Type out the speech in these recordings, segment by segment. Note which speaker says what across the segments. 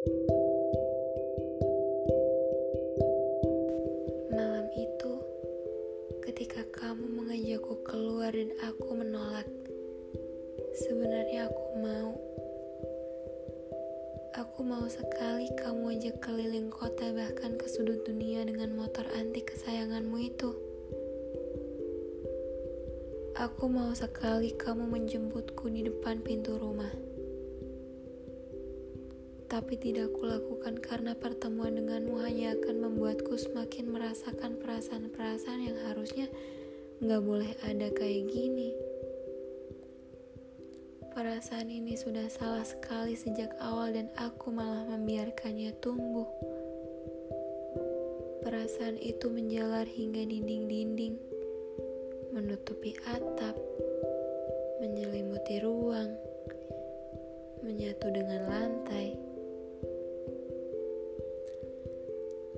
Speaker 1: Malam itu, ketika kamu mengajakku keluar dan aku menolak, sebenarnya aku mau. Aku mau sekali kamu ajak keliling kota bahkan ke sudut dunia dengan motor antik kesayanganmu itu. Aku mau sekali kamu menjemputku di depan pintu rumah tapi tidak kulakukan karena pertemuan denganmu hanya akan membuatku semakin merasakan perasaan-perasaan yang harusnya nggak boleh ada kayak gini. Perasaan ini sudah salah sekali sejak awal dan aku malah membiarkannya tumbuh. Perasaan itu menjalar hingga dinding-dinding, menutupi atap, menyelimuti ruang, menyatu dengan lantai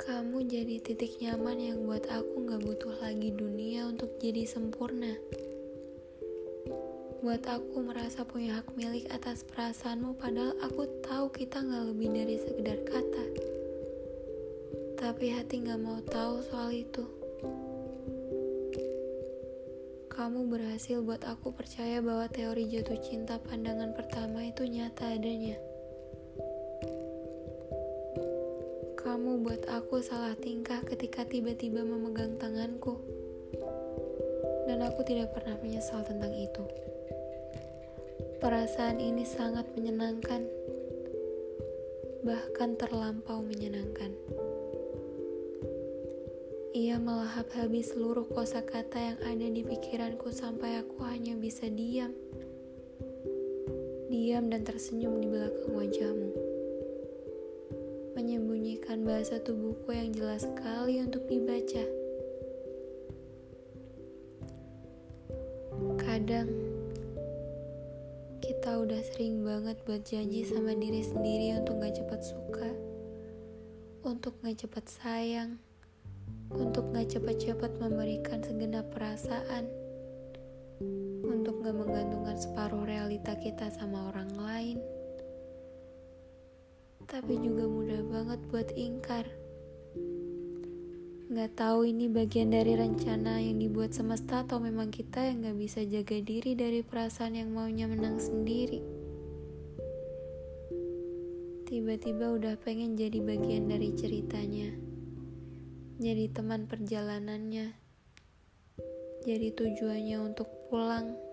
Speaker 1: Kamu jadi titik nyaman yang buat aku gak butuh lagi dunia untuk jadi sempurna. Buat aku merasa punya hak milik atas perasaanmu padahal aku tahu kita gak lebih dari sekedar kata. Tapi hati gak mau tahu soal itu. Kamu berhasil buat aku percaya bahwa teori jatuh cinta pandangan pertama itu nyata adanya. Kamu buat aku salah tingkah ketika tiba-tiba memegang tanganku. Dan aku tidak pernah menyesal tentang itu. Perasaan ini sangat menyenangkan. Bahkan terlampau menyenangkan. Ia melahap habis seluruh kosakata yang ada di pikiranku sampai aku hanya bisa diam. Diam dan tersenyum di belakang wajahmu bahasa tubuhku yang jelas sekali untuk dibaca. Kadang kita udah sering banget buat janji sama diri sendiri untuk gak cepat suka, untuk gak cepat sayang, untuk gak cepat-cepat memberikan segenap perasaan, untuk gak menggantungkan separuh realita kita sama orang lain tapi juga mudah banget buat ingkar. Gak tahu ini bagian dari rencana yang dibuat semesta atau memang kita yang gak bisa jaga diri dari perasaan yang maunya menang sendiri. Tiba-tiba udah pengen jadi bagian dari ceritanya. Jadi teman perjalanannya. Jadi tujuannya untuk pulang.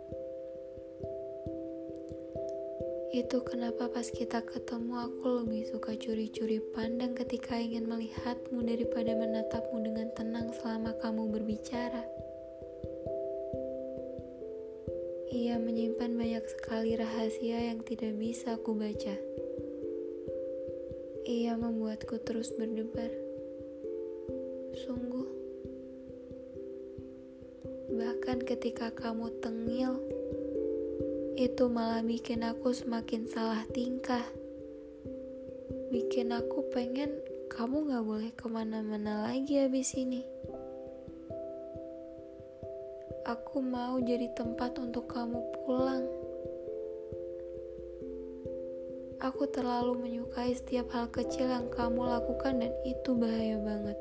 Speaker 1: Itu kenapa pas kita ketemu aku lebih suka curi-curi pandang ketika ingin melihatmu daripada menatapmu dengan tenang selama kamu berbicara. Ia menyimpan banyak sekali rahasia yang tidak bisa aku baca. Ia membuatku terus berdebar. Sungguh. Bahkan ketika kamu tengil, itu malah bikin aku semakin salah tingkah. Bikin aku pengen kamu gak boleh ke mana-mana lagi habis ini. Aku mau jadi tempat untuk kamu pulang. Aku terlalu menyukai setiap hal kecil yang kamu lakukan dan itu bahaya banget.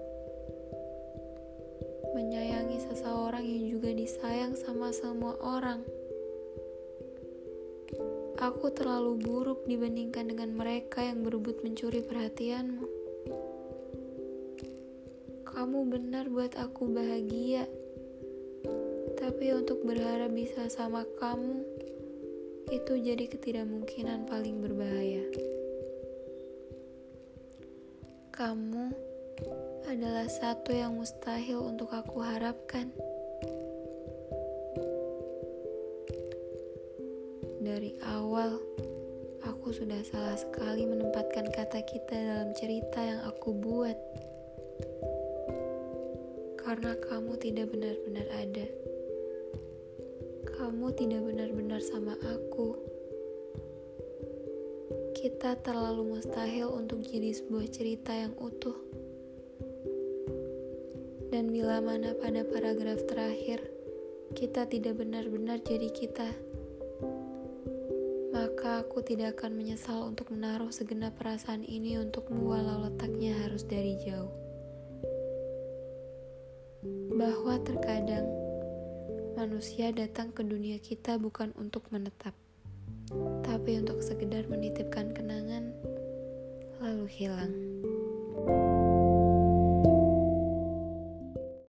Speaker 1: Menyayangi seseorang yang juga disayang sama semua orang. Aku terlalu buruk dibandingkan dengan mereka yang berebut mencuri perhatianmu. Kamu benar buat aku bahagia, tapi untuk berharap bisa sama kamu itu jadi ketidakmungkinan paling berbahaya. Kamu adalah satu yang mustahil untuk aku harapkan. Dari awal, aku sudah salah sekali menempatkan kata kita dalam cerita yang aku buat. Karena kamu tidak benar-benar ada. Kamu tidak benar-benar sama aku. Kita terlalu mustahil untuk jadi sebuah cerita yang utuh. Dan bila mana pada paragraf terakhir, kita tidak benar-benar jadi kita maka aku tidak akan menyesal untuk menaruh segenap perasaan ini untukmu walau letaknya harus dari jauh. Bahwa terkadang manusia datang ke dunia kita bukan untuk menetap, tapi untuk sekedar menitipkan kenangan lalu hilang.